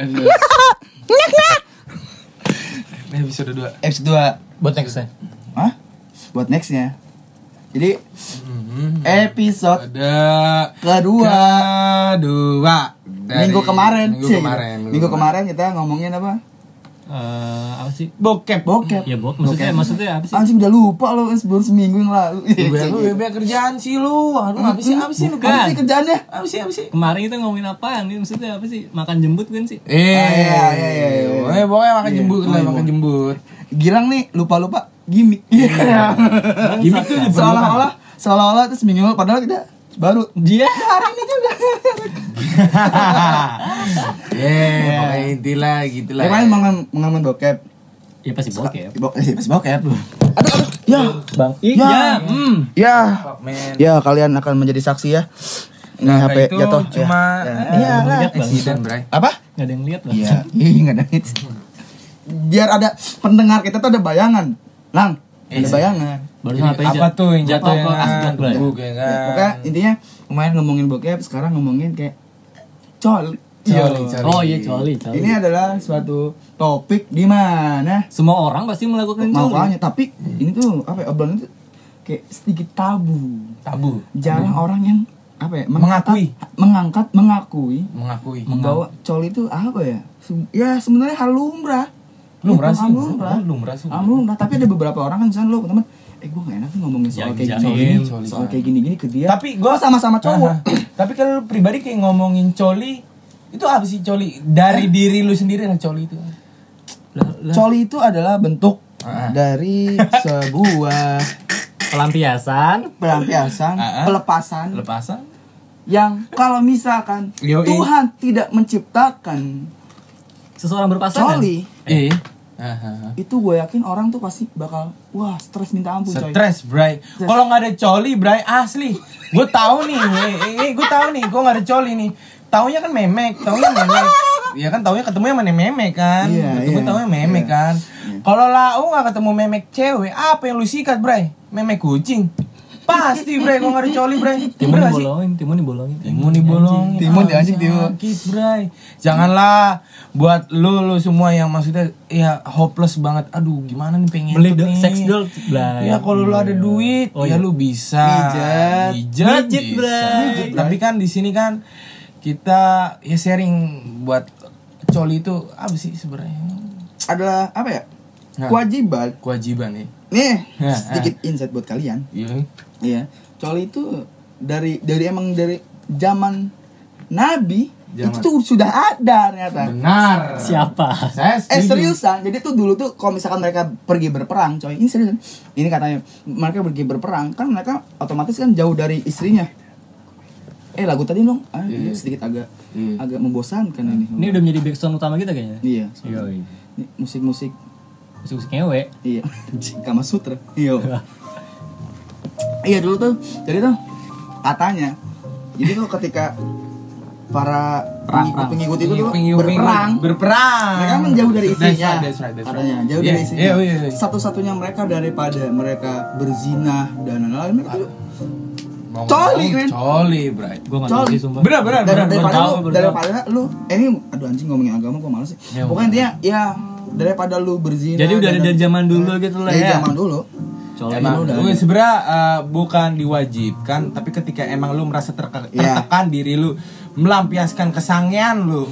Aduh. Ini episode 2 Episode 2 Buat next ya. Hah? Buat nextnya Jadi Hmm. episode Ada kedua Kedua dari Minggu kemarin Minggu kemarin Minggu kemarin kita ngomongin apa? Eh, apa sih? Bokep Bokep Ya, Bok. Maksudnya maksudnya apa sih? Anjing udah lupa lo baru seminggu yang lalu Gue lu bebek kerjaan sih lu Aduh apa sih apa sih lu. Apa sih kerjaannya? Apa sih apa sih Kemarin kita ngomongin apaan nih? Maksudnya apa sih? Makan jembut kan sih? Eh, iya, iya, iya, pokoknya makan jembut lah, makan jembut. Gilang nih lupa-lupa gimmick Iya Gimmick tuh. Seolah-olah Seolah-olah itu seminggu Padahal kita baru Dia hari ini juga Eh, pokoknya intilah gitu lah. Kemarin mengamen mengamen bokep ya pasti bokep. Bok eh, pas bokep Aduh aduh Ya Bang. Ya. Iya. Hmm. Ya Fuck, man. Ya kalian akan menjadi saksi ya Ini Nah, HP itu jatuh cuma ya. eh, Iya lah Bang. accident, Bray. Apa? Gak ada yang lihat lah. Iya nggak ada hits Biar ada pendengar kita tuh ada bayangan Lang Ada Iya. bayangan Baru Jadi, sampai apa tuh yang jatuh yang ke asbak kan? Bray. Buk, ya kan? Ya, Pokoknya intinya Kemarin ngomongin bokep Sekarang ngomongin kayak Col Coli, Iya. coli. Oh iya coli, coli. Ini adalah suatu topik di mana Semua orang pasti melakukan coli. makanya tapi ini tuh apa ya obrolan itu kayak sedikit tabu. Tabu. Jarang orang yang apa ya Mengakui. mengangkat mengakui Mengakui. bahwa coli itu apa ya? Ya sebenarnya hal lumrah. Lumrah sih. lumrah. Lumrah sih. Lumrah. Tapi ada beberapa orang kan misalnya lo teman eh gue gak enak ngomongin soal kayak gini, soal kayak gini-gini ke dia. Tapi gua- Oh, sama-sama cowok. Tapi kalau lu pribadi kayak ngomongin coli, itu apa sih coli? Dari diri lu sendiri lah coli itu. Coli itu adalah bentuk dari sebuah Pelampiasan. pelampiasan, pelepasan Lepasan? yang kalau misalkan Yoi. Tuhan tidak menciptakan Seseorang berpasangan. coli, Eh. Itu gue yakin orang tuh pasti bakal wah stres minta ampun coy. Stres, Bray. Kalau nggak ada coli, Bray, asli. Gue tahu nih, eh, eh, gue tahu nih, gue nggak ada coli nih. Taunya kan memek, taunya memek. Ya kan taunya ketemu sama memek kan. Iya, ketemu iya, taunya memek iya. kan. Kalau lau nggak ketemu memek cewek, apa yang lu sikat, Bray? Memek kucing. Pasti, Bray, gue nggak ada coli, Bray. Timun dibolongin, timun dibolongin. Timun dibolongin. Timun di anjing, timun. Sakit, Bray. Janganlah buat lu lu semua yang maksudnya ya hopeless banget. Aduh, gimana nih pengen Beli do- nih. sex doll, Bray. Ya kalau lu ada duit, Oh, ya iya. lu bisa Pijat. Pijat, Bray. Tapi kan di sini kan kita ya sharing buat coli itu apa sih sebenarnya? Adalah apa ya? Nah. Kewajiban. Kewajiban ya. Nih, Ya, sedikit insight buat kalian. Iya. Iya. Coli itu dari dari emang dari zaman Nabi Zaman- itu tuh sudah ada ternyata. Benar. Siapa? Saya Eh seriusan, jadi tuh dulu tuh kalau misalkan mereka pergi berperang, coy, ini seriusan. Ini katanya mereka pergi berperang, kan mereka otomatis kan jauh dari istrinya. Eh lagu tadi dong, ah, Iya. ini sedikit agak Iya. agak membosankan ini. Ini udah menjadi backsound utama kita kayaknya. Iya. Ini musik-musik, Musik-musik ngewe. iya. Kama Sutra. Iya. iya dulu tuh, jadi tuh katanya, jadi tuh ketika para Perang, pengikut, pengikut itu tuh Pengikut- berperang, berperang. mereka menjauh dari That's istrinya right, that's right, that's right. katanya jauh Iya, dari istrinya iya, iya, iya. satu-satunya mereka daripada mereka berzina dan lain-lain mereka tuh Coli, men. Coli, bray. Gue nggak Coli. sumpah. Benar, benar, dari, benar. daripada lu daripada lu eh, ini aduh anjing ngomongin agama gua males sih Ya, pokoknya intinya ya daripada lu berzina Jadi udah dari zaman dulu gitu lah dari ya. zaman dulu Coli. Emang udah lu ada. sebenarnya uh, bukan diwajibkan, tapi ketika emang lu merasa terke- Iya. tertekan diri lu melampiaskan kesangian lu,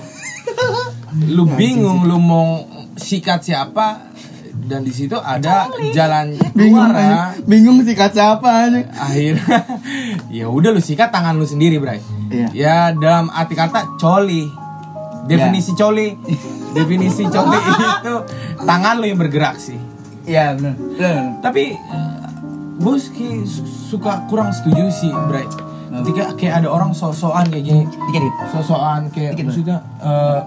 lu bingung lu mau sikat siapa dan di situ ada jalan bingung keluar ya. bingung sih kata apa aja Akhirnya ya udah lu sikat tangan lu sendiri, Bray. Iya. Ya dalam arti kata coli. Definisi coli. Definisi coli itu tangan lu yang bergerak sih. Iya benar Tapi gue suka kurang setuju sih, Bray. Ketika kayak ada orang sosokan kayak gini, dikit sosokan kayak Dikit, maksudnya eh,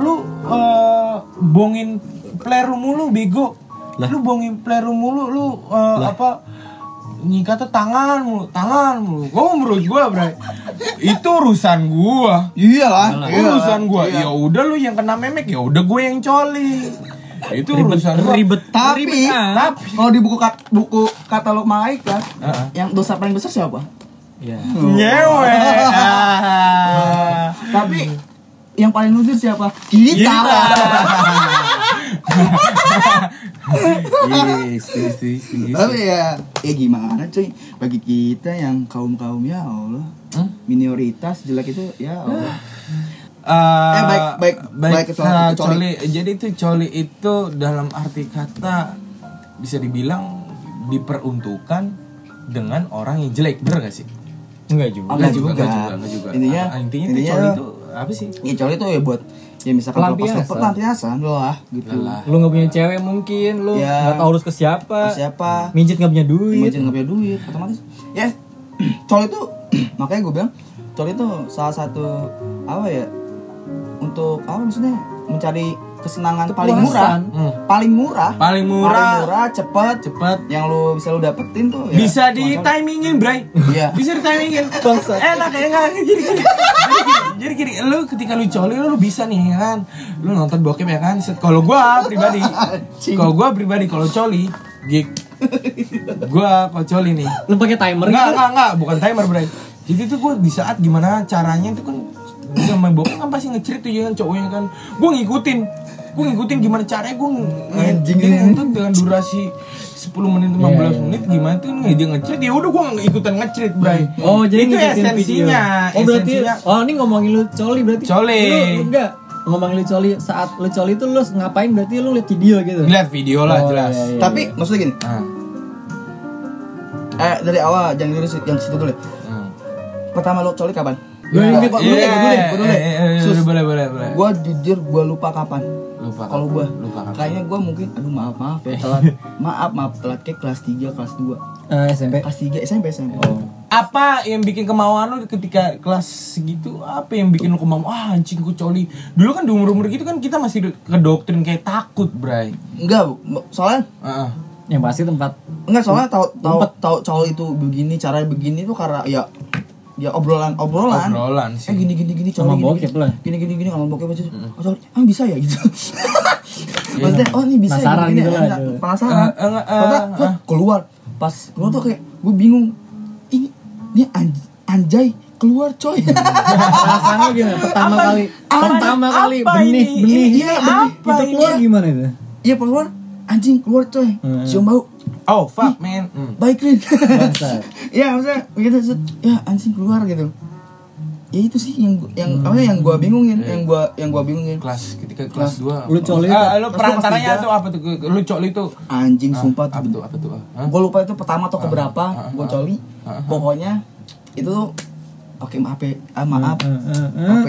lu eh, bongin player lu mulu bego. Lu bongin player lu mulu lu eh, apa nyikatnya tangan mulu, tangan mulu. Gua menurut gua, Bray. itu urusan gua. iyalah iyalah. Urusan gua. Ya udah lu yang kena memek, ya udah gue yang coli. Itu Ribet, urusan ribet. tapi Ribet, ah. Tapi kalau di buku kat, buku katalog malaikat Heeh. yang dosa paling besar siapa Iya. nyewe. Ah. tapi yang paling loser siapa? Kita. Yes, yes, yes, yes. Tapi ya, ya gimana cuy? Bagi kita yang kaum kaum ya Allah, Hmm? minoritas jelek itu ya Allah. Eh, Eh, baik- baik- baik ke soal- eh, ke coli. coli. Jadi itu coli itu dalam arti kata bisa dibilang diperuntukkan dengan orang yang jelek, bener gak sih? Enggak juga. Enggak Nggak juga. nggak juga, nggak juga. Intinya- Ah, intinya, intinya- coli itu apa sih? Ya coli itu ya buat ya misalkan Pelampiasan. lepas pelampiasan lah gitu. Lelah. Lu nggak punya cewek mungkin, lu Ya. nggak tahu harus ke siapa. Siapa? Mijit nggak punya duit. Imagine nggak punya duit, otomatis. Ya, coli itu makanya gue bilang coli itu salah satu apa ya untuk apa maksudnya mencari kesenangan paling murah, Kepuasan. Hmm. paling murah, Paling murah. paling murah, cepet, Cepet. yang lu bisa lu dapetin tuh ya Bisa di timingin, Bray. Iya. Bisa di timingin. Enak ya enggak jadi gini. Jadi gini. Jadi gini, lu ketika lu coli lu, lu bisa nih ya kan. Lu nonton bokep ya kan. Set- Kalau gua pribadi, kalau gua pribadi kalau coli, gig gua kalau coli nih. Lu pakai timer Enggak, gitu. enggak, enggak, bukan timer, Bray. Jadi tuh gua di saat gimana caranya itu kan bisa main bokep kan pasti ngecerit tuh ya kan cowoknya kan. Gua ngikutin. Gua ngikutin gimana caranya gua Anjing. itu dengan durasi 10 menit 15 Iya, iya. menit gimana tuh nih dia ngecerit ya udah gua nggak ikutan ngecerit bray Oh, jadi itu esensinya video. Oh, berarti esensinya. oh ini ngomongin lu coli berarti. Coli. Lu, lu enggak ngomongin lu coli saat lu coli itu lu ngapain berarti lu liat video gitu. lihat video lah Oh, jelas iya, iya. Tapi maksudnya gini, Ah, eh dari awal jangan dulu yang situ dulu. hmm. Pertama lu coli kapan? Gue Ya, inget- dulu deh, dulu deh. Eh, eh, eh, Sus, boleh boleh boleh gua jujur gua lupa kapan. lupa Kalau gua lupa kapan? kayaknya gua mungkin aduh maaf maaf ya telat. maaf maaf telat kayak kelas 3, kelas 2. Eh, SMP. Kelas 3 SMP SMP. apa yang bikin kemauan lu ketika kelas segitu apa yang bikin lu kemauan ah anjing ku coli dulu kan di umur umur gitu kan kita masih ke doktrin kayak takut bray Enggak, Bu. soalnya Ah, ah. Yang pasti tempat enggak soalnya tahu tahu tahu cowok itu begini cara begini tuh karena ya ya obrolan obrolan. obrolan Eh sih gini gini gini Sama cowok gini, bokep lah. Gini gini gini kalau bokep aja. Oh, cowok, ah bisa ya gitu. Maksudnya oh ini bisa Penasaran gini, gitu gini, lah, gitu. Penasaran. Eh, eh, eh, Ternyata, eh. wah, keluar pas keluar tuh kayak gue bingung. Ini ini anj- anjay keluar coy. perasaan lu gimana? Pertama Apa- kali apa- pertama kali apa benih ini? benih Ini- Iya, ini benih. apa itu ini? keluar gimana itu? Iya keluar anjing keluar coy. Hmm. Cium bau. Oh fuck man Hmm. Baik. Bangsat. Iya maksudnya begitu set, ya anjing keluar gitu. Ya itu sih yang gua- yang apa yang gua bingungin, yang gua yang gua bingungin. kelas ketika kelas 2 Lu coli ah, lu perantaranya tuh apa tuh lu coli tuh Anjing sumpah apa tuh. tuh apa tuh Hah? Gue lupa itu pertama atau keberapa ah, gue ah, coli. ah, ah. Pokoknya itu tuh Oke maaf ya, ah, maaf. HP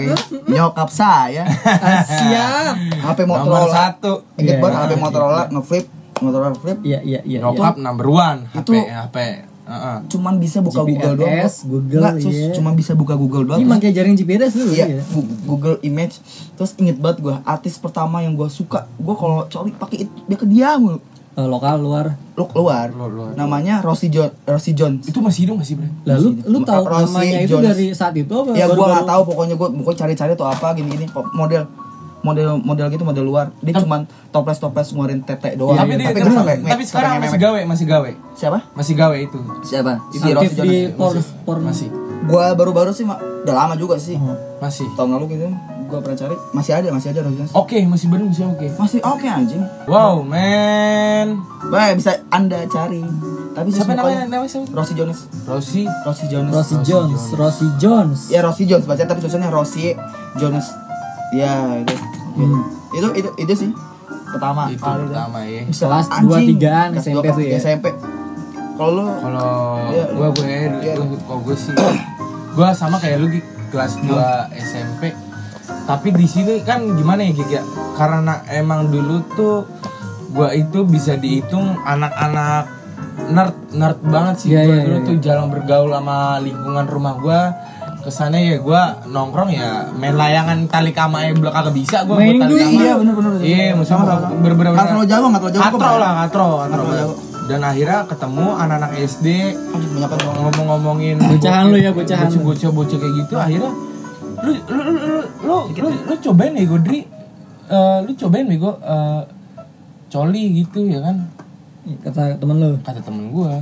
nyokap saya, Ah, Siap. HP nomor Motorola, satu inget Iya, banget iya, HP Motorola ngeflip, Motorola flip, Iya iya iya. iya. nyokap number one HP Itu- HP Heeh. cuman bisa buka Google doang. GPS. Google, Nggak, sus, iya. cuman bisa buka Google doang. Ini terus- pakai jaring GPS dulu Iya, ya. Google Image. Terus inget banget gue artis pertama yang gue suka. Gue kalau coli pakai itu dia ke dia mulu. Eh, lokal luar. Lu keluar. Lu- lu- Namanya Rosie John, Rosie Jones. itu masih hidup masih bre Lalu lu Ma- tahu Rosie namanya itu Jones. dari saat itu apa? Ya gue nggak tahu pokoknya gue pokoknya cari-cari tuh apa gini-gini model model model gitu model luar. Dia cuman toples toples ngeluarin tete doang. Tapi dia tapi, tapi, sampai tapi sekarang masih gawe masih gawe. Siapa? Masih gawe itu. Siapa? Si Aktif Rosie di Jones por porno. masih. Gue baru-baru sih Ma. udah lama juga sih. Oh. masih. Tahun lalu gitu. Gue pernah cari. Masih ada masih ada Rosie Jones oke masih bener masih oke. Masih oke anjing. Wow man. Baik, bisa anda cari. Tapi siapa namanya? Namanya siapa? Rosie Jones Rosi Rosie Jones Rosie Jones, Rosie Jones. ya Rosie Jones baca tapi tulisannya Rosie Jones ya itu Hmm. itu itu itu sih pertama itu kali itu. pertama ya Kelas dua, tigaan SMP tiga ya? SMP kalau lu kalau Iya, gua gue iya. gua kalau gue sih gua sama kayak lu Gi, kelas 2 SMP tapi di sini kan gimana ya Gigi ya? karena emang dulu tuh gua itu bisa dihitung anak-anak nerd nerd banget sih Iya, gua iya, dulu iya, tuh jarang bergaul sama lingkungan rumah gua kesannya ya gua nongkrong ya main layangan tali kama yang belum kagak bisa gua Main duit. kama. Iya, bener, bener. iya maksudnya bener-bener terlalu jauh, katro kok, lah katro katro dan akhirnya ketemu anak-anak SD ngomong-ngomongin Bocahan lu ya, bocahan. bocah bocah kayak gitu akhirnya lu lu lu lu lu, lu, lu cobain ya Godri. Eh, lu cobain bego eh, coli gitu ya kan? Kata temen lu. kata temen gua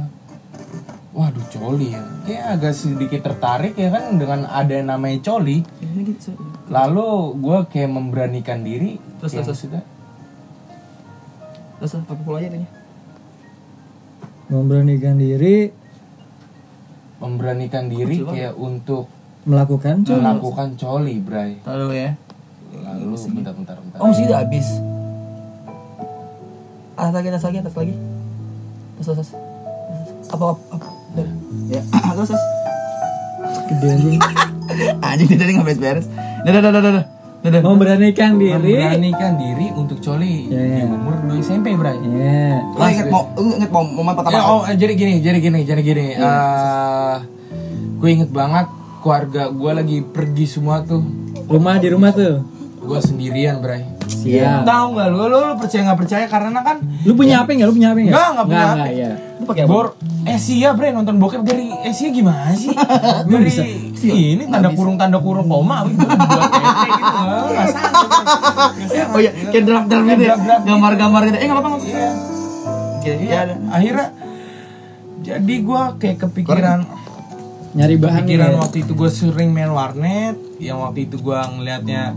waduh coli ya kayak agak sedikit tertarik ya kan dengan ada yang namanya coli Ini gitu. lalu gue kayak memberanikan diri Terus, terus, maksudnya, Terus pakai pola aja itunya. memberanikan diri memberanikan diri kayak untuk melakukan melakukan coli bray Tahu ya. lalu bentar bentar bentar Oh, masih udah habis. Atas lagi, atas lagi, atas lagi. Terus, terus, terus. Apa, apa, apa. Ya, terus, terus. gede anjing Anjing dia tadi nggak beres-beres. Dah, dah, dah, dah, dah. Dah, dah. memberanikan diri memberanikan diri untuk coli Ya, di umur 2 SMP bray ya Lu inget mau, inget mau momen pertama Ya, kali? oh, jadi gini, jadi gini, jadi gini. Eh, gue inget banget keluarga gue lagi pergi semua tuh. rumah di rumah tuh Gue sendirian, Bray. Siap Tahu nggak lu, lu, lu percaya nggak percaya karena kan lu punya HP nggak lu punya HP nggak Nggak, nggak punya HP. iya. Lu pakai apa? Bor Asia, Bray nonton bokep dari Asia gimana sih? dari ini tanda kurung tanda kurung koma gitu buat tete gitu. Nggak, nggak sanggup. Oh iya, kayak draft-draft gitu ya. Gambar-gambar gitu. Eh, enggak apa-apa. Iya. Oke, Iya, ya akhirnya jadi gue kayak kepikiran nyari bahan pikiran ya. waktu itu gue sering main warnet yang waktu itu gue ngelihatnya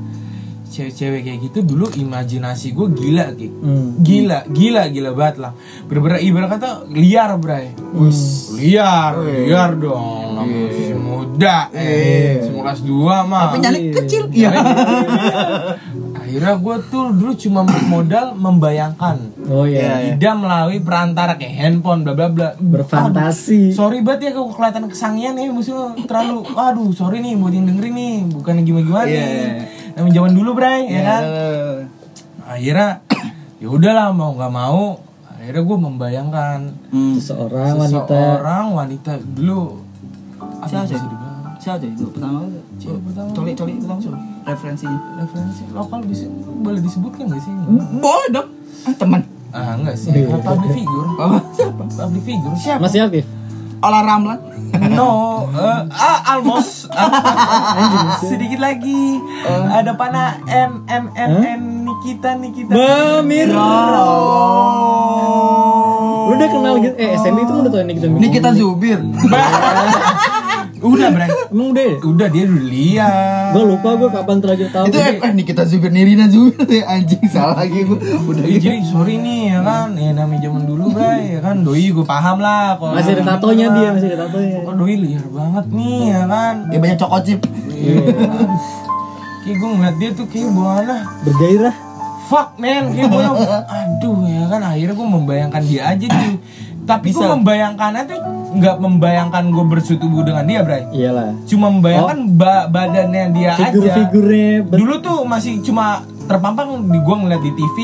cewek-cewek kayak gitu dulu imajinasi gue gila Ki. Hmm. gila gila gila banget lah. Bener-bener ibarat kata liar bray. Liar liar dong. Namanya masih muda eh. Semua kelas 2 mah. Tapi nyali kecil. Iya. Akhirnya gue tuh dulu cuma modal membayangkan. Oh iya. Iya. tidak melalui perantara kayak handphone bla bla bla. Berfantasi. Sorry banget ya kalau kelihatan kesangian ya musuh terlalu aduh sorry nih buat yang dengerin nih bukan gimana gimana Iya. nih namanya zaman dulu bray ya kan? Eh, akhirnya ya udahlah mau nggak mau akhirnya gue membayangkan Hmm. seseorang wanita. seorang wanita. Dulu apa sih? Siapa tuh itu pertama kali? Cewek pertama. Coli, coli pertama siapa? Referensinya. referensi lokal bisa boleh disebutkan nggak sih Boleh dong. Ah, teman. ah enggak sih Iya. public figure Oh, siapa? public figure siapa masih aktif Olah Ramlan. No, eh, ah, almost. Sedikit lagi. Ada pana N N N N Nikita Nikita. Bamir Oh. lu udah kenal gitu eh SMP itu udah tau ini kita Nikita Zubir. Udah, Bre. emang udah ya? Udah dia udah lihat. gue lupa gue kapan terakhir tahu itu eh, eh Nikita Zubir Nirina Zubir anjing salah lagi gue. Udah Eh, jadi sorry nih ya kan, ya namanya zaman dulu Bray, ya kan doi gue paham lah kalau masih ada tatonya dia kan. masih ada tatonya Kok doi liar banget nih ya kan. Ya banyak cokot chip. Iya. Kayak gue ngeliat dia tuh kayak buana bergairah fuck man kayak gue aduh ya kan akhirnya gue membayangkan dia aja tuh tapi gue membayangkannya tuh nggak membayangkan gue bersetubuh dengan dia Bray. Iyalah. Cuma membayangkan ba- badannya dia aja. Figur-figurnya ber- dulu tuh masih cuma terpampang di gue ngeliat di TV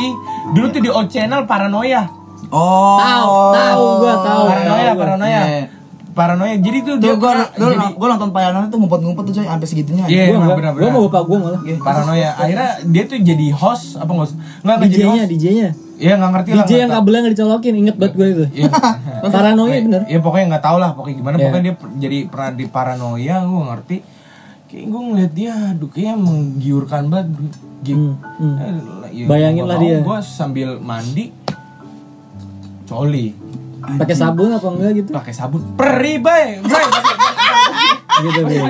dulu tuh di O channel paranoia. Oh. Tahu, tahu gua tahu. paranoia paranoia. Iya. paranoia. Jadi tuh Tuh dia gue dulu jadi gue nonton Payanan tuh ngumpet-ngumpet tuh coy sampai segitunya. Iya, gue emang enggak benar-benar. gue mau bapak gue malah. Paranoia. Akhirnya dia tuh jadi host apa nggak nggak DJ-nya host. DJ-nya Iya nggak ngerti lah. DJ yang kabelnya nggak dicolokin inget banget gue itu Iya. paranoia bener Ya pokoknya nggak tahu lah pokoknya gimana Iya. pokoknya dia jadi pernah di paranoia gue ngerti. Kayak gue ngeliat dia aduh kayaknya menggiurkan banget. Gitu. Hmm, hmm. Bayangin lah dia. Gue sambil mandi coli pakai sabun apa enggak gitu pakai sabun perih bay gitu gitu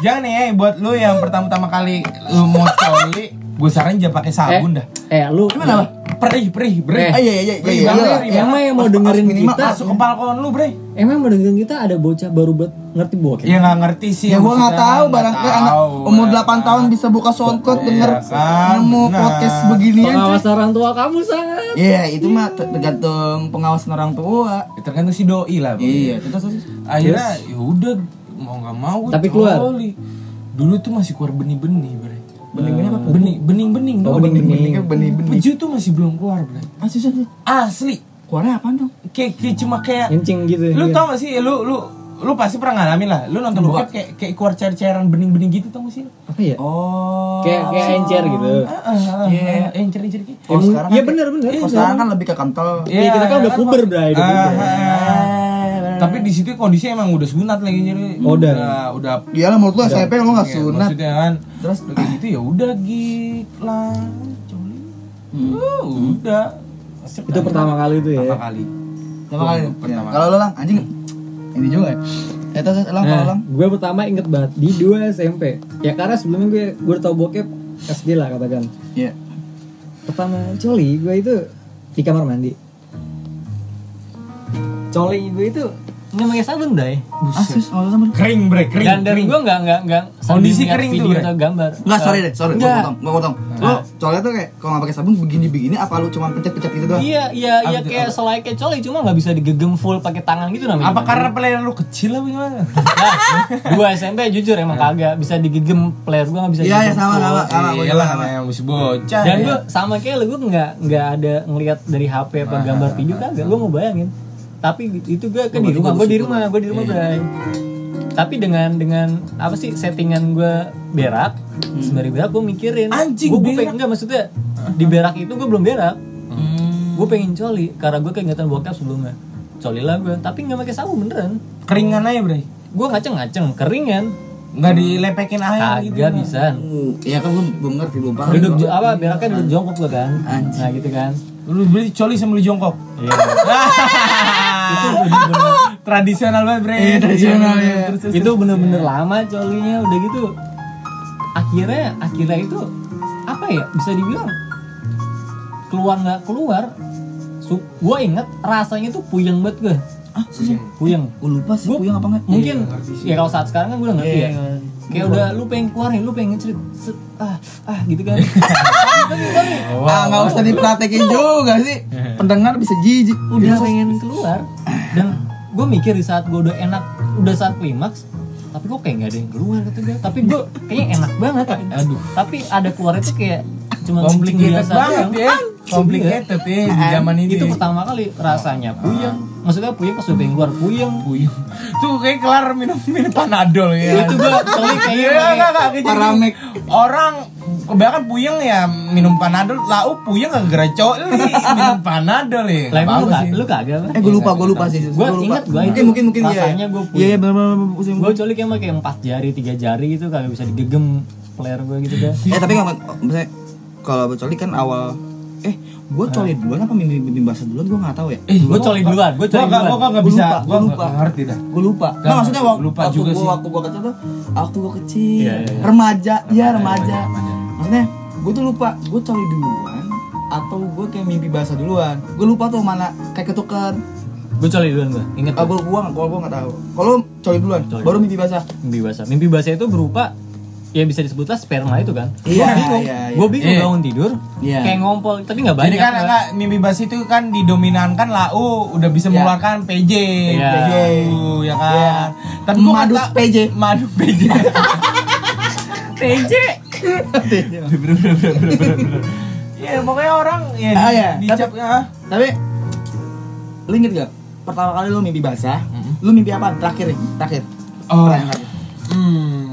jangan nih eh, buat lu yang pertama-tama kali lu mau coli gue saranin jangan pakai sabun dah eh lu Gimana, Bang? perih perih perih Eh, iya iya iya iya. iya. emang yang mau dengerin minimal kita masuk ke balkon lu bre emang mau dengerin kita ada bocah baru buat ngerti bokep ya nggak ngerti sih Ya gue nggak tahu barangkali anak umur ya 8 tahun bisa buka soundcloud Iya denger kan, nemu podcast beginian cuy. pengawas orang tua kamu sangat Iya itu mah ter- tergantung pengawasan orang tua. Ya, tergantung si doi lah. Iya terus akhirnya ya udah mau nggak mau gua Tapi keluar? dulu tuh masih keluar benih-benih bre Bening-bening apa? benih bening-bening Oh, doang. bening-bening. benih-bening. Peju tuh masih belum keluar bre Masih sih. asli Keluarnya apaan dong? kayak, kayak cuma kayak kencing gitu lu iya. tau gak sih lu lu lu pasti pernah ngalamin lah lu nonton bokep kayak kayak keluar cair-cairan bening-bening gitu tau gak sih apa ya Oh. kayak kayak encer gitu Iya, yang cerik-cerik gitu. Emang- sekarang iya kan- bener bener Kalau sekarang kan lebih ke kental. Iya, kita kan udah puber, Bray, Tapi di situ kondisinya emang udah sunat lagi jadi Oh, udah. udah udah Iya lah menurut lu SMP lu nggak ya, sunat. Maksudnya kan Terus? udah kayak gitu ya udah gila coli. Uh, udah. itu pertama kali itu ya Pertama kali. Pertama kali. Pertama. Kalau lu lang anjing ini juga ya terus terus, elang kalau Nah, elang gue pertama inget banget di 2 SMP. Ya karena sebelumnya gue gue udah tau bokep SD lah katakan. Iya. Pertama coli gue itu di kamar mandi. Coli gue itu nggak pakai sabun dai. Asus, nggak usah sama. Kering bre, kering. Dan dari kering. gue nggak nggak nggak Kondisi kering tuh, video Bre. atau gambar. Enggak, sorry deh, sorry, gua Enggak. potong, gua potong. Lo soalnya tuh kayak kalau nggak pakai sabun begini-begini apa lu cuma pencet-pencet gitu doang? Iya, iya, iya kayak selai kayak coli cuma nggak bisa digegem full pakai tangan gitu namanya. Apa karena player lu kecil apa gimana? Nah, gua SMP jujur emang kagak bisa digegem player gua nggak bisa. Iya, ya digegem sama sama sama gua Iyalah sama. yang masih bocah. Dan ya. gue sama kayak lu gue nggak nggak ada ngelihat dari HP apa gambar video kagak. Gue mau bayangin. Tapi itu gue kan di rumah, gue di rumah, gue di rumah Bray. Tapi dengan dengan apa sih settingan gue berak, sembari berak gue mikirin. Anjing, gue pengen enggak maksudnya di berak itu gue belum berak. Gue pengen coli karena gue keingetan bokap sebelumnya. Coli lah gue, tapi nggak pakai sabun beneran. keringan aja bre. Gue ngaceng-ngaceng, keringan. Nggak dilepekin air gitu. Kagak bisa. Uh, Iya kan belum belum ngerti belum paham. Duduk apa beraknya duduk jongkok gue kan. Anjing. Nah gitu kan. Lu beli coli sama lu jongkok. Iya. Tradisional banget bre. Iya, tradisional, ya. Terus, terus, itu bener-bener lama colinya udah gitu. Akhirnya akhirnya itu apa ya bisa dibilang keluar nggak keluar gue inget rasanya tuh puyeng banget gue Ah, puyeng. Gue lupa sih Gua- puyeng apa enggak? mungkin ya kalau saat sekarang kan gue udah ngerti Iya, ya. Iya. kayak udah lu pengen keluarin lu pengen cerit set, ah ah gitu kan. Ah, nggak usah dipraktekin juga sih. Pendengar bisa jijik. udah pengen keluar. Dan gue mikir di saat gue udah enak udah saat klimaks tapi kok kayak nggak ada yang keluar kata gue tapi gue kayaknya enak banget. Aduh. Tapi ada keluar itu kayak cuma Complicated biasa banget ya. Complicated ya di zaman ini. itu pertama kali rasanya puyeng maksudnya puyeng pas udah pengen keluar puyeng Puyeng. Tuh kayak kelar minum minum panadol ya. itu gue coli kayaknya Iya, enggak, kayak Paramek. Orang kebanyakan puyeng ya minum panadol, lau puyeng gak coli minum panadol ya. lah emang lu kagak lu kagak Eh gue lupa, gue lupa sih. Gua lupa. ingat, gua mungkin itu mungkin mungkin iya. rasanya gua Iya, iya benar benar pusing. gue coli kayak pakai empat jari tiga jari gitu kagak bisa digegem player gue gitu kan Eh tapi nggak misalnya kalau coli kan awal eh gue coli duluan apa mimpi mimpi basah duluan gue nggak tahu ya. Eh, Gua coli duluan, gua coli nggak- duluan. Gua nggak bisa, nggak lupa. ngerti dah. Gue lupa. Nah, maksudnya waktu, lupa waktu juga gua, sih. waktu gue kecil tuh, waktu gue kecil, Iya, iya, iya. remaja, iya remaja. remaja. Maksudnya gue tuh lupa, gue coli duluan atau gue kayak mimpi basah duluan. Gue lupa tuh mana kayak ketuker. gue coli duluan gue inget Ah, gue gua kalau gue nggak tahu. Kalau coli duluan, Coli. baru mimpi basah. mimpi basah mimpi basah itu berupa ya bisa disebutlah sperma itu kan Iya, gue bingung iya, iya. gue bingung Iya. bangun tidur Iya. kayak ngompol tapi nggak banyak Jadi kan enggak mimpi basi itu kan didominankan lau udah bisa Iya. mengeluarkan PJ, Iya. PJ, ya kan. Iya. Tapi gua Madu kata PJ. madu PJ. TJ Iya, pokoknya orang ya Ah, iya. dicap ya. Tapi lu inget gak? Pertama kali lu mimpi basah, lu mimpi apa? Terakhir terakhir. Oh. Terakhir. Hmm,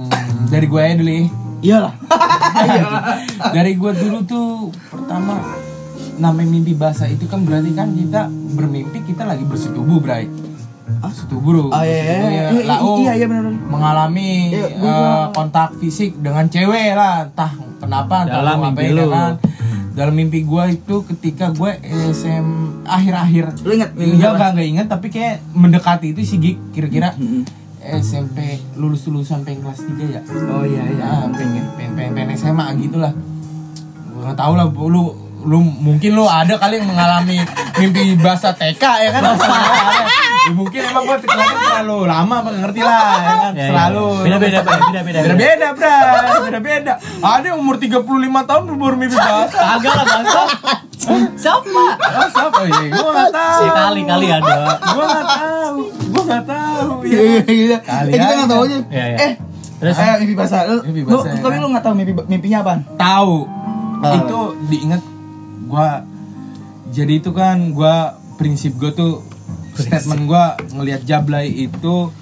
dari gue aja dulu ya. Iyalah. dari gue dulu tuh pertama namanya mimpi basah itu kan berarti kan kita bermimpi kita lagi bersetubuh bray setubuh Oh iya, iya, iya, ya. iya, Lau iya, iya, benar, benar. mengalami Iya, eh, juga. kontak fisik dengan cewek lah entah kenapa entah Dalam lu mimpi ya lu. kan dalam mimpi gue itu ketika gue SM akhir-akhir Lu inget mimpi enggak inget tapi kayak mendekati itu sih kira-kira. SMP lulus lulusan pengen kelas 3 ya Oh iya iya. ya pengen pengen pengen, pengen SMA gitu lah gue nggak tahu lah lu lu mungkin lu ada kali yang mengalami mimpi bahasa TK ya kan ya, mungkin emang gua terlalu terlalu lama apa ngerti lah ya kan Ya, ya. selalu Beda-beda, Pak. Beda-beda. beda beda bra beda beda ada yang umur 35 tahun baru mimpi bahasa kagak lah bangsa siapa oh, siapa ya gua nggak tahu sekali kali ada gua nggak tahu gua nggak tahu ya iya iya. Kali Eh kita nggak tahu aja. Eh Terus? mimpi basah. Lu, Mimpi lu, basah, ya lu nggak tahu mimpi mimpinya apa? tahu Oh. itu diingat gua jadi itu kan gua prinsip gua tuh statement gua ngelihat Jablay itu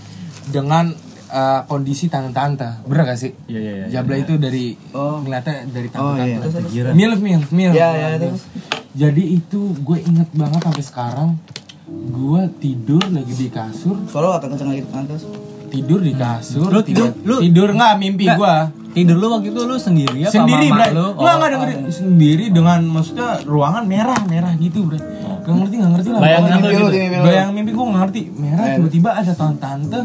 dengan uh, kondisi tante-tante bener gak sih Iya, iya, iya. Jablay itu dari Oh. ngeliatnya dari Oh iya. tante-tante Terus, terus. milf milf milf Iya, iya, terus. jadi itu gue inget banget sampai sekarang gue tidur lagi di kasur Kalau atau kenceng lagi kan terus. Tidur di kasur Lu tidur- tidur, lu- tidur nggak mimpi Nggak. gua tidur lu waktu itu lu sendiri apa sendiri bray lu nggak nggak Oh, dengerin sendiri dengan maksudnya ruangan merah merah gitu bray Gak ngerti, gak ngerti lah. Apa mimpi gitu? mimpi. Bayang mimpi gue gak ngerti. Merah Eh. tiba-tiba ada tante-tante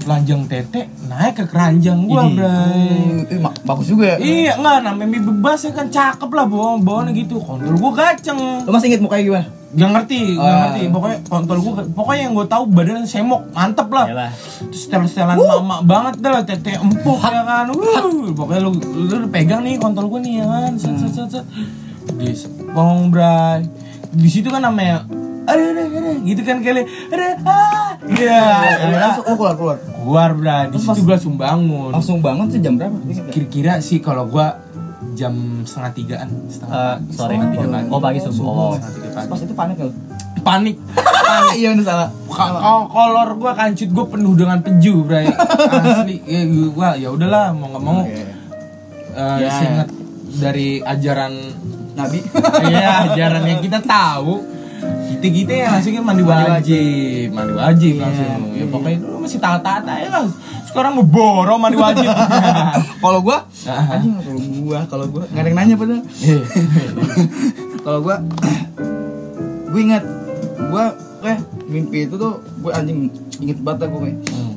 telanjang tete naik ke keranjang gua. Bray. Hmm, ma- bagus juga ya. Iya, enggak, namanya mimpi bebas ya kan cakep lah bawa bawaan gitu. Kontol gua gaceng. Lu masih inget mukanya gimana? Gak ngerti, gak Ah. ngerti. Pokoknya kontol gua pokoknya yang gua tahu badan semok, mantep lah. Yalah. Terus setel-setelan mama banget dah lah, tete empuk ya kan. Wuh, pokoknya lu lu pegang nih kontol gua nih ya kan. Set set set set. Di sepong, Bray. Di situ kan namanya ada ada ada gitu kan kali ada ah iya Langsung lu keluar keluar. keluar bray di situ gua langsung bangun Langsung bangun tuh jam berapa? Kira-kira sih kalau gua jam setengah tigaan setengah Eh, pagi, sorry. setengah tiga pagi Oh, pagi subuh. Oh. setengah tiga pagi Pas itu panik lu. panik Iya bener salah. Ka- kalau kolor gua kancut gua penuh dengan peju bray asli ya gua ya udahlah mau nggak mau eh, Ya. seingat dari ajaran Nabi. Iya, ajaran yang kita tahu kita yang langsungnya mandi wajib, mandi wajib Iya, langsung. Ya pokoknya dulu masih taat-taat aja lah. Sekarang mau borong mandi wajib. Kalau gua anjing kalau gua kalau gua nggak ada yang nanya padahal. Iya. Kalau gua gua ingat gua eh mimpi itu tuh gua anjing inget banget gua kayak Hmm.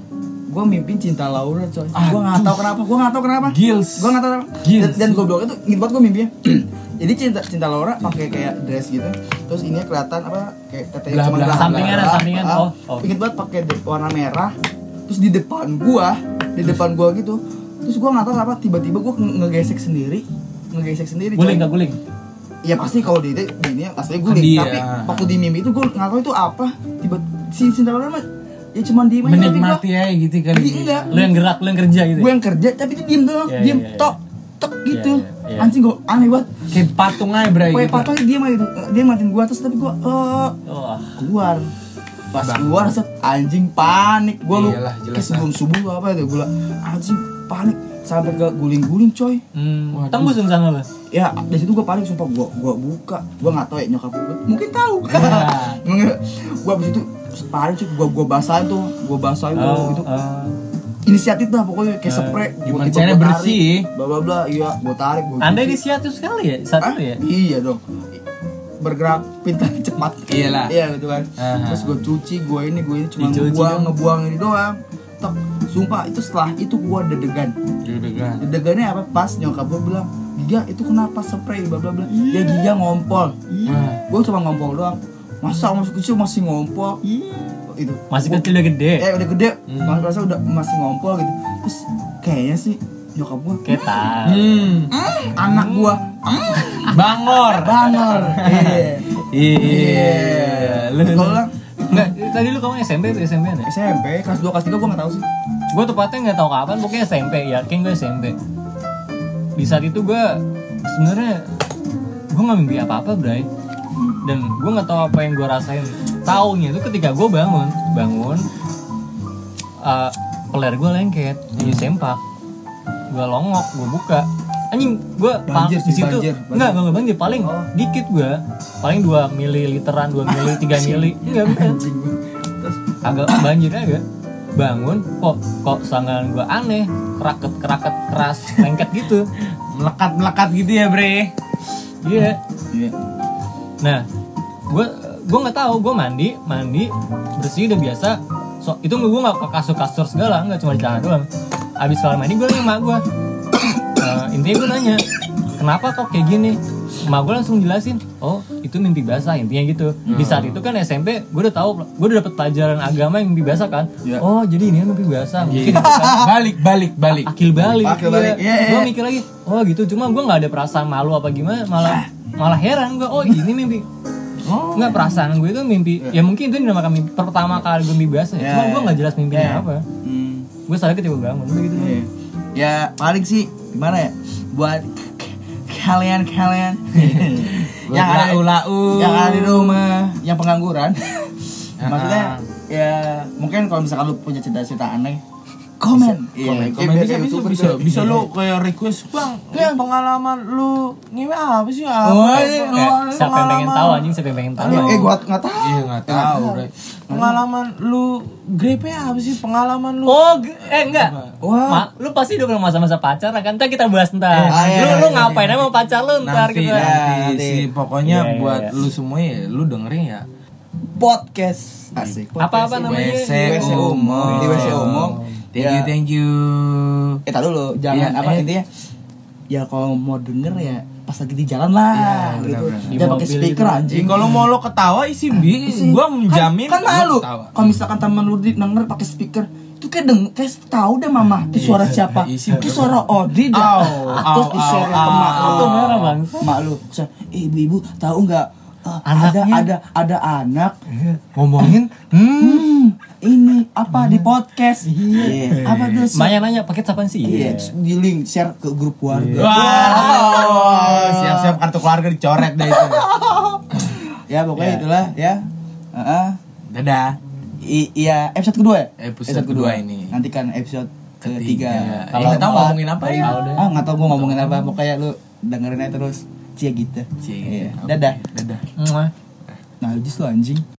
gua mimpi cinta Laura coy. Gua nggak tahu kenapa, gua nggak tahu kenapa. Gils. Gua nggak tahu kenapa. Gils. Dan, dan gobloknya tuh inget banget gua mimpinya. Jadi cinta cinta Laura pakai kayak dress gitu. Terus ini kelihatan apa kayak Belah- cuma belah- sampingan, belah- sampingan. ah. Oh, oh. Inget banget pakai warna merah. Terus di depan gua, di depan gua gitu. Terus gua nggak tahu apa tiba-tiba gua nge- ngegesek sendiri, ngegesek sendiri. Guling gak guling? Ya pasti kalau di ini aslinya guling, Dia. tapi waktu di mimpi itu gue nggak tahu itu apa. Tiba si Cinta Laura mah ya cuma diem aja tapi gua Menikmati aja gitu kali. Iya, enggak. Lu yang gerak, lu yang kerja gitu. gue yang kerja tapi dia diem doang, Iya, diem iya, iya. tok gitu. Iya, iya, iya. Anjing gue aneh banget. Kayak patung aja bray. Kayak gitu. patungnya diem aja gitu. Dia matiin gue terus tapi gue eh Oh, keluar. Pas keluar set anjing panik. Gue lu kayak sebelum subuh apa itu gue anjing panik sampai ke guling-guling coy. hmm, Waduh. tembus dong sana lu. Ya, dari situ gue panik sumpah gua gua buka. Gua nggak tahu ya nyokap gue. Mungkin tahu. Ya. Mungkin gua abis itu panik cuy, gua gua basahin tuh, gua basahin tuh Oh, itu oh. Inisiatif dah pokoknya kayak Eh, spray. Gua gimana caranya bersih? Bla bla bla, iya, gua tarik, gua Anda inisiatif sekali ya saat Hah? itu ya? Iya dong. Bergerak pintar cepat. Iyalah. Iya gitu kan. Aha. Terus gua cuci, gua ini, gua ini cuma Dicuci ngebuang, dong. ngebuang ini doang. Tok, sumpah itu setelah itu gua deg-degan. Deg-degan. Deg-degannya apa? Pas nyokap gua bilang, Giga itu kenapa spray bla bla bla. Dia Giga ngompol. Nah, gue cuma ngompol doang masa masih kecil masih ngompol itu Masih kecil udah gede. eh udah gede Hmm. mas rasa udah masih ngompol gitu terus kayaknya sih nyokap gua Ketan. Hmm. anak gua Bangor. bangor iya Iya. Lu Enggak, tadi lu kamu SMP tuh SMP ya? SMP kelas 2 kelas 3 gua nggak tahu sih Gue tepatnya nggak tahu kapan, pokoknya SMP, yakin gue SMP. Di saat itu gue sebenarnya gue nggak mimpi apa-apa, Bray. Dan gue nggak tahu apa yang gue rasain. Taunya itu ketika gue bangun, bangun, eh peler gue lengket, jadi sempak. Gue longok, gue buka. Anjing, gue Banjir di situ banjir. enggak enggak banjir, paling Oh. dikit gue, paling 2 mililiteran, 2 mili, 3 mili, enggak bukan. Agak banjir aja bangun kok kok sangan gua aneh. Keraket keraket keras lengket gitu. Melekat-melekat gitu ya, Bre. iya. Iya. Nah gua gua nggak tahu gua mandi mandi bersih udah biasa. So itu gua nggak ke kasur kasur segala nggak cuma di celana doang. Abis kelar mandi gua nanya emak gua. Eh, intinya gua nanya kenapa kok kayak gini? Emak gua langsung jelasin oh itu mimpi basah intinya gitu. Di saat itu kan SMP gua udah tahu gua udah dapet pelajaran agama yang mimpi basah kan. Iya. oh jadi ini mimpi basah. Mungkin Iya. kan. Balik, balik, balik. akil balik Akil balik, iya, iya. gue mikir lagi oh gitu. Cuma gue nggak ada perasaan malu apa gimana malah malah heran gue oh ini mimpi Oh. nggak perasaan gue itu mimpi ya mungkin itu dinamakan mimpi pertama kali gue mimpi biasa ya. Iya, cuma gue iya. nggak jelas mimpinya Iya. apa hmm. gue sadar ketika gue bangun gitu Iya. ya paling sih gimana ya buat kalian kalian yang ada lau-lau. yang ada di rumah yang pengangguran Ah. maksudnya ya mungkin kalau misalkan lu punya cerita-cerita aneh komen. Komen, Iya, bisa biasa bisa bisa bisa Iya. lu kayak request bang Bang. pengalaman lu ngewe apa sih apa Oh, apa? iya, Eh, oh, siapa yang pengen tahu anjing siapa yang pengen tahu Eh, gua nggak tahu. iya nggak tahu pengalaman lu grepe apa sih pengalaman lu Oh, eh enggak. Wah. Ma, lu pasti udah pernah masa-masa pacaran kan? Ntar kita bahas ntar. Ah, iya, lu iya, lu iya, ngapain emang pacar lu ntar gitu. Ya, nanti nanti. sih pokoknya Iya, iya, buat iya. lu semua ya lu dengerin ya Podcast asik. Apa-apa namanya? WC WC umum Di WC umum. Thank you Ya. thank you Eh, tar dulu, jangan Iya, apa eh. intinya. Ya kalau mau denger ya pas lagi di jalan lah Iya, gitu. Jangan pakai speaker gitu. anjing. Jadi kalau mau lo ketawa isi bi, gua menjamin kan, kan malu. lo ketawa. Kalau misalkan teman lu denger pakai speaker itu kayak deng kayak tahu deh mama itu suara siapa isi itu suara Odi dah terus di share ke mak lu Itu merah, Bang. mak lu Terus, eh, ibu-ibu tahu nggak ada Anaknya. ada ada anak ngomongin? Hmm ini apa di podcast? Iya. Apa tuh Maya nanya paket apaan sih? iya terus di link share ke grup warga Wow, siap-siap kartu keluarga dicoret deh itu. ya pokoknya itulah ya. Heeh. Dadah. I- iya episode kedua ya? Episode kedua. ini. nanti kan episode ketiga. Ketiga. Kalau Eh, nggak tahu ngomongin apa ya. Ah nggak tahu gue ngomongin apa. Pokoknya lu dengerin aja terus cia gitu Cie, Iya. oke. dadah Dadah. Muah. nah lu anjing